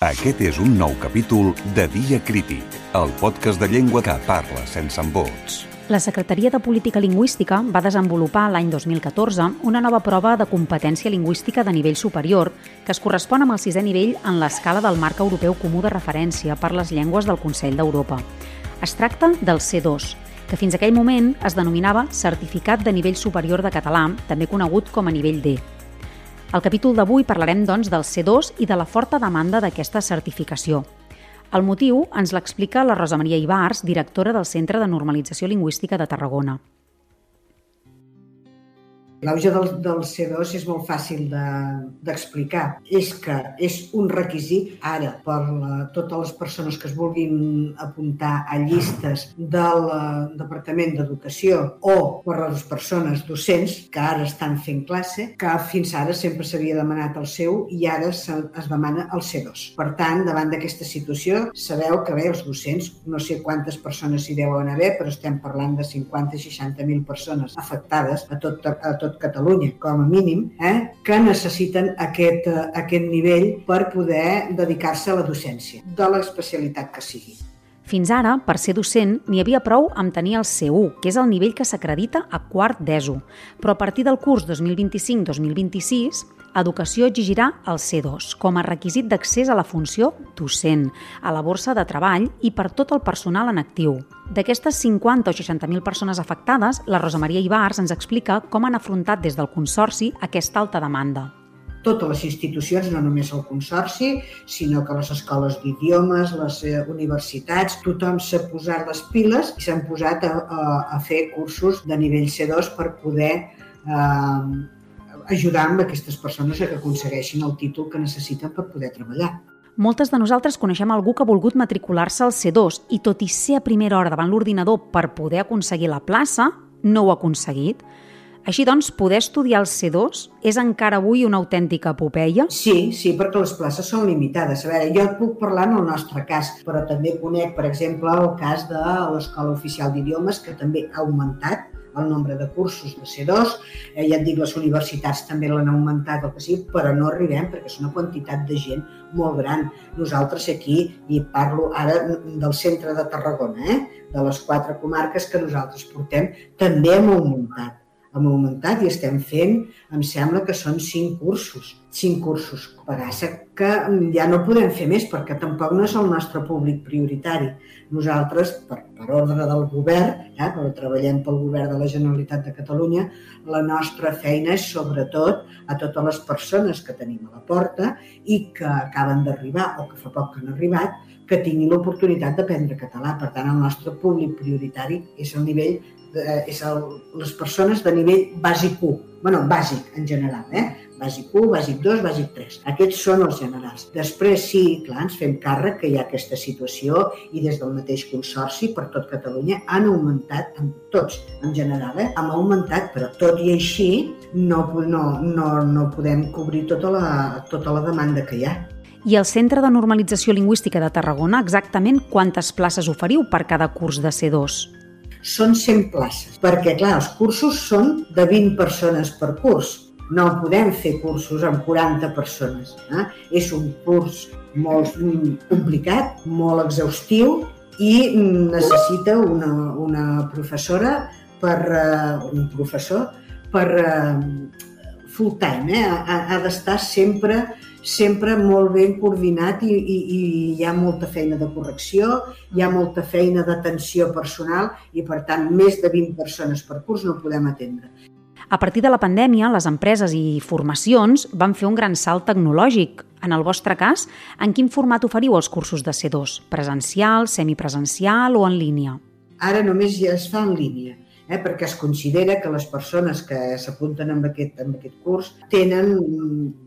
Aquest és un nou capítol de Dia Crític, el podcast de llengua que parla sense embots. La Secretaria de Política Lingüística va desenvolupar l'any 2014 una nova prova de competència lingüística de nivell superior que es correspon amb el sisè nivell en l'escala del marc europeu comú de referència per les llengües del Consell d'Europa. Es tracta del C2, que fins aquell moment es denominava Certificat de Nivell Superior de Català, també conegut com a nivell D. Al capítol d'avui parlarem, doncs, del C2 i de la forta demanda d'aquesta certificació. El motiu ens l'explica la Rosa Maria Ibars, directora del Centre de Normalització Lingüística de Tarragona. L'auge del, del C2 és molt fàcil d'explicar. De, és que és un requisit ara per la, totes les persones que es vulguin apuntar a llistes del uh, Departament d'Educació o per les persones docents que ara estan fent classe, que fins ara sempre s'havia demanat el seu i ara se, es demana el C2. Per tant, davant d'aquesta situació, sabeu que bé, els docents, no sé quantes persones hi deuen haver, però estem parlant de 50-60.000 persones afectades a tot, a tot tot Catalunya, com a mínim, eh, que necessiten aquest, eh, aquest nivell per poder dedicar-se a la docència, de l'especialitat que sigui. Fins ara, per ser docent, n'hi havia prou amb tenir el C1, que és el nivell que s'acredita a quart d'ESO. Però a partir del curs 2025-2026, Educació exigirà el C2 com a requisit d'accés a la funció docent, a la borsa de treball i per tot el personal en actiu. D'aquestes 50 o 60.000 persones afectades, la Rosa Maria Ibars ens explica com han afrontat des del Consorci aquesta alta demanda totes les institucions, no només el Consorci, sinó que les escoles d'idiomes, les eh, universitats, tothom s'ha posat les piles i s'han posat a, a, a fer cursos de nivell C2 per poder eh, ajudar amb aquestes persones a que aconsegueixin el títol que necessiten per poder treballar. Moltes de nosaltres coneixem algú que ha volgut matricular-se al C2 i tot i ser a primera hora davant l'ordinador per poder aconseguir la plaça, no ho ha aconseguit. Així doncs, poder estudiar el C2 és encara avui una autèntica epopeia? Sí, sí, perquè les places són limitades. A veure, jo et puc parlar en el nostre cas, però també conec, per exemple, el cas de l'Escola Oficial d'Idiomes, que també ha augmentat el nombre de cursos de C2, eh, ja et dic, les universitats també l'han augmentat el que sigui, però no arribem perquè és una quantitat de gent molt gran. Nosaltres aquí, i parlo ara del centre de Tarragona, eh, de les quatre comarques que nosaltres portem, també hem augmentat hem augmentat i estem fent, em sembla que són cinc cursos. Cinc cursos. Passa que ja no podem fer més perquè tampoc no és el nostre públic prioritari. Nosaltres, per, per ordre del govern, eh, però treballem pel govern de la Generalitat de Catalunya, la nostra feina és sobretot a totes les persones que tenim a la porta i que acaben d'arribar o que fa poc que han arribat, que tinguin l'oportunitat d'aprendre català. Per tant, el nostre públic prioritari és el nivell eh, és el, les persones de nivell bàsic 1, bueno, bàsic en general, eh? bàsic 1, bàsic 2, bàsic 3. Aquests són els generals. Després sí, clar, ens fem càrrec que hi ha aquesta situació i des del mateix consorci per tot Catalunya han augmentat, en tots en general, eh? han augmentat, però tot i així no, no, no, no podem cobrir tota la, tota la demanda que hi ha. I el Centre de Normalització Lingüística de Tarragona, exactament quantes places oferiu per cada curs de C2? Són 100 places, perquè clar, els cursos són de 20 persones per curs. No podem fer cursos amb 40 persones. Eh? És un curs molt complicat, molt exhaustiu i necessita una, una professora per, uh, un professor per uh, full time, eh? ha, ha d'estar sempre sempre molt ben coordinat i, i, i hi ha molta feina de correcció, hi ha molta feina d'atenció personal i, per tant, més de 20 persones per curs no podem atendre. A partir de la pandèmia, les empreses i formacions van fer un gran salt tecnològic. En el vostre cas, en quin format oferiu els cursos de C2? Presencial, semipresencial o en línia? Ara només ja es fa en línia eh, perquè es considera que les persones que s'apunten en, aquest, en aquest curs tenen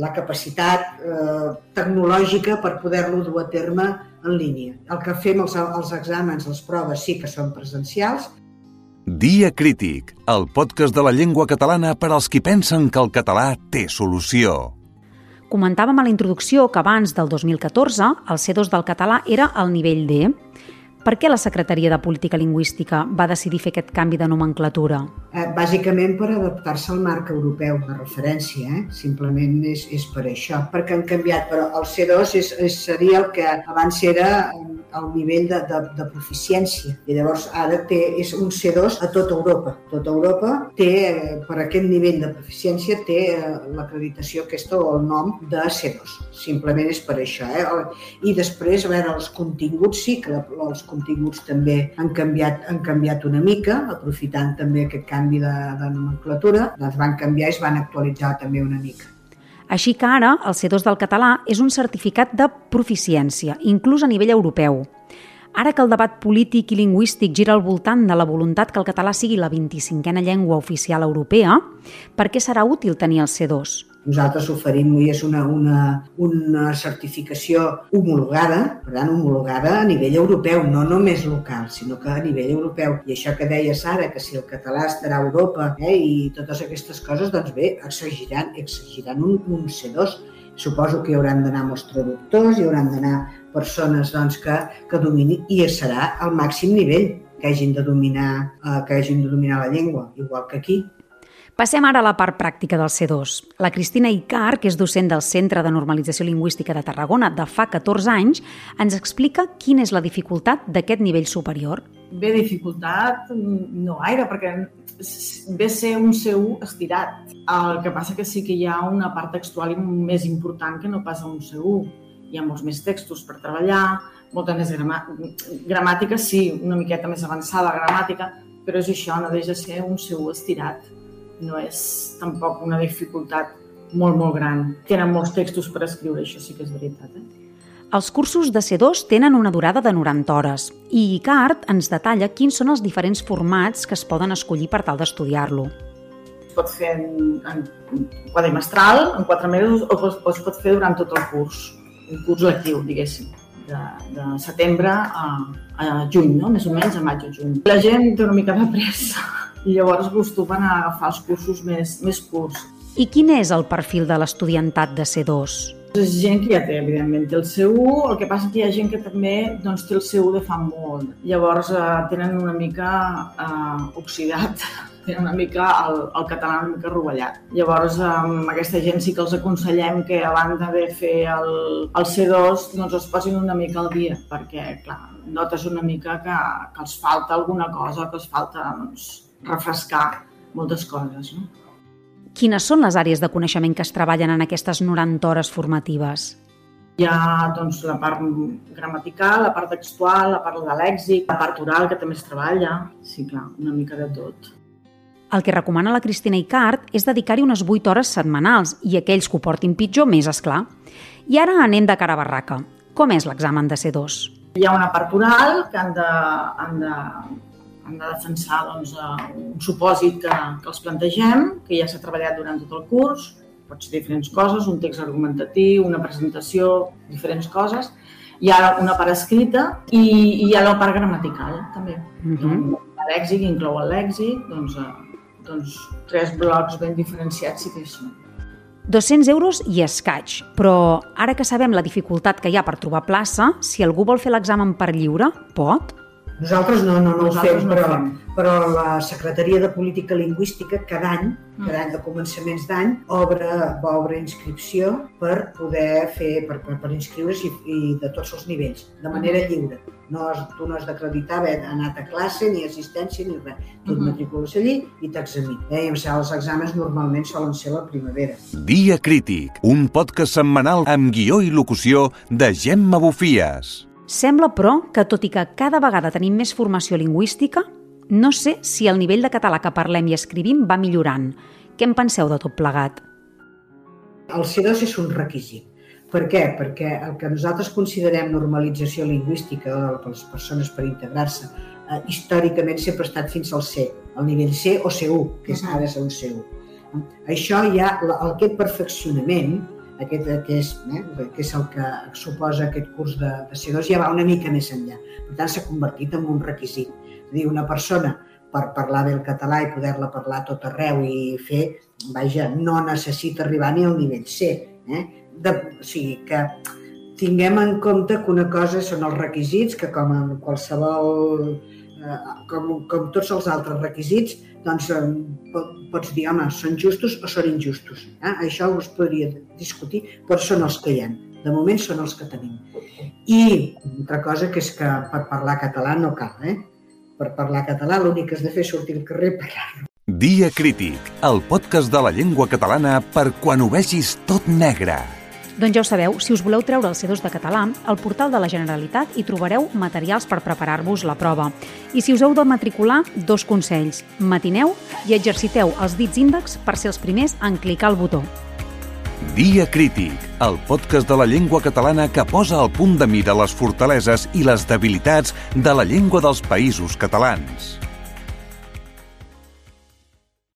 la capacitat eh, tecnològica per poder-lo dur a terme en línia. El que fem els, els exàmens, les proves, sí que són presencials. Dia Crític, el podcast de la llengua catalana per als qui pensen que el català té solució. Comentàvem a la introducció que abans del 2014 el C2 del català era el nivell D. Per què la Secretaria de Política Lingüística va decidir fer aquest canvi de nomenclatura? Eh, bàsicament per adaptar-se al marc europeu de referència, eh? simplement és, és per això, perquè han canviat, però el C2 és, és, seria el que abans era el nivell de, de, de proficiència i llavors ara té, és un C2 a tota Europa. Tota Europa té, eh, per aquest nivell de proficiència, té eh, l'acreditació aquesta o el nom de C2. Simplement és per això. Eh? I després, a veure, els continguts sí que els continguts també han canviat, han canviat una mica, aprofitant també aquest canvi de, de nomenclatura, doncs van canviar i es van actualitzar també una mica. Així que ara el C2 del català és un certificat de proficiència, inclús a nivell europeu. Ara que el debat polític i lingüístic gira al voltant de la voluntat que el català sigui la 25a llengua oficial europea, per què serà útil tenir el C2? Nosaltres oferim és una, una, una certificació homologada, per tant, homologada a nivell europeu, no només local, sinó que a nivell europeu. I això que deia Sara, que si el català estarà a Europa eh, i totes aquestes coses, doncs bé, exigiran, exigiran un, un C2. Suposo que hi hauran d'anar molts traductors, hi hauran d'anar persones doncs, que, que dominin, i serà al màxim nivell que hagin de dominar, eh, que hagin de dominar la llengua, igual que aquí. Passem ara a la part pràctica del C2. La Cristina Icar, que és docent del Centre de Normalització Lingüística de Tarragona de fa 14 anys, ens explica quina és la dificultat d'aquest nivell superior. Bé, dificultat no gaire, perquè ve ser un C1 estirat. El que passa que sí que hi ha una part textual més important que no passa un C1. Hi ha molts més textos per treballar, molta més gramàtica, sí, una miqueta més avançada gramàtica, però és això, no deixa de ser un C1 estirat no és tampoc una dificultat molt, molt gran. Tenen molts textos per escriure, això sí que és veritat. Eh? Els cursos de C2 tenen una durada de 90 hores i ICART ens detalla quins són els diferents formats que es poden escollir per tal d'estudiar-lo. Es pot fer en, en quadrimestral, en quatre mesos, o es, o es pot fer durant tot el curs, un curs lectiu, diguéssim, de, de setembre a, a juny, no? més o menys a maig o juny. La gent té una mica de pressa i llavors acostumen a agafar els cursos més, més curts. I quin és el perfil de l'estudiantat de C2? És gent que ja té, evidentment, té el C1, el que passa que hi ha gent que també doncs, té el C1 de fa molt. Llavors eh, tenen una mica eh, oxidat, tenen una mica el, el català una mica rovellat. Llavors, amb aquesta gent sí que els aconsellem que a banda de fer el, el C2 doncs es posin una mica al dia, perquè, clar, notes una mica que, que els falta alguna cosa, que els falta doncs, refrescar moltes coses. No? Quines són les àrees de coneixement que es treballen en aquestes 90 hores formatives? Hi ha doncs, la part gramatical, la part textual, la part de lèxic, la part oral, que també es treballa. Sí, clar, una mica de tot. El que recomana la Cristina Icart és dedicar-hi unes 8 hores setmanals i aquells que ho portin pitjor, més és clar. I ara anem de cara a barraca. Com és l'examen de C2? Hi ha una part oral que han de, han de han de defensar doncs, un supòsit que, que els plantegem, que ja s'ha treballat durant tot el curs, pot ser diferents coses, un text argumentatiu, una presentació, diferents coses. Hi ha una part escrita i, i hi ha la part gramatical, també. Uh. -huh. Lèxic, inclou el lèxic, doncs, eh, doncs tres blocs ben diferenciats sí que hi són. 200 euros i escaig, però ara que sabem la dificultat que hi ha per trobar plaça, si algú vol fer l'examen per lliure, pot? Nosaltres no, no, no ho fem, no però, fem, però la Secretaria de Política Lingüística cada any, mm. cada any de començaments d'any, obre, va obre inscripció per poder fer, per, per, per inscriure's i, i de tots els nivells, de manera mm. lliure. No has, tu no has d'acreditar haver anat a classe, ni assistència, ni res. Tu et mm -hmm. matricules allí i t'examina. Eh? I els exàmens normalment solen ser la primavera. Dia Crític, un podcast setmanal amb guió i locució de Gemma Bufies. Sembla, però, que tot i que cada vegada tenim més formació lingüística, no sé si el nivell de català que parlem i escrivim va millorant. Què en penseu de tot plegat? El C2 és un requisit. Per què? Perquè el que nosaltres considerem normalització lingüística de les persones per integrar-se eh, històricament sempre ha estat fins al C, al nivell C o C1, que és, ara ser un C1. Això ja, aquest perfeccionament aquest que és, eh, que és el que suposa aquest curs de, de C2, ja va una mica més enllà. Per tant, s'ha convertit en un requisit. És dir, una persona per parlar bé el català i poder-la parlar tot arreu i fer, vaja, no necessita arribar ni al nivell C. Eh? De, o sigui que tinguem en compte que una cosa són els requisits, que com en qualsevol, com, com tots els altres requisits, doncs eh, pots dir, home, són justos o són injustos. Eh? Això us podria discutir, però són els que hi ha. De moment són els que tenim. I altra cosa que és que per parlar català no cal, eh? Per parlar català l'únic que has de fer és sortir al carrer i parlar-lo. Dia Crític, el podcast de la llengua catalana per quan ho vegis tot negre. Doncs ja ho sabeu, si us voleu treure el C2 de català, al portal de la Generalitat hi trobareu materials per preparar-vos la prova. I si us heu de matricular, dos consells. Matineu i exerciteu els dits índex per ser els primers en clicar el botó. Dia Crític, el podcast de la llengua catalana que posa al punt de mira les fortaleses i les debilitats de la llengua dels països catalans.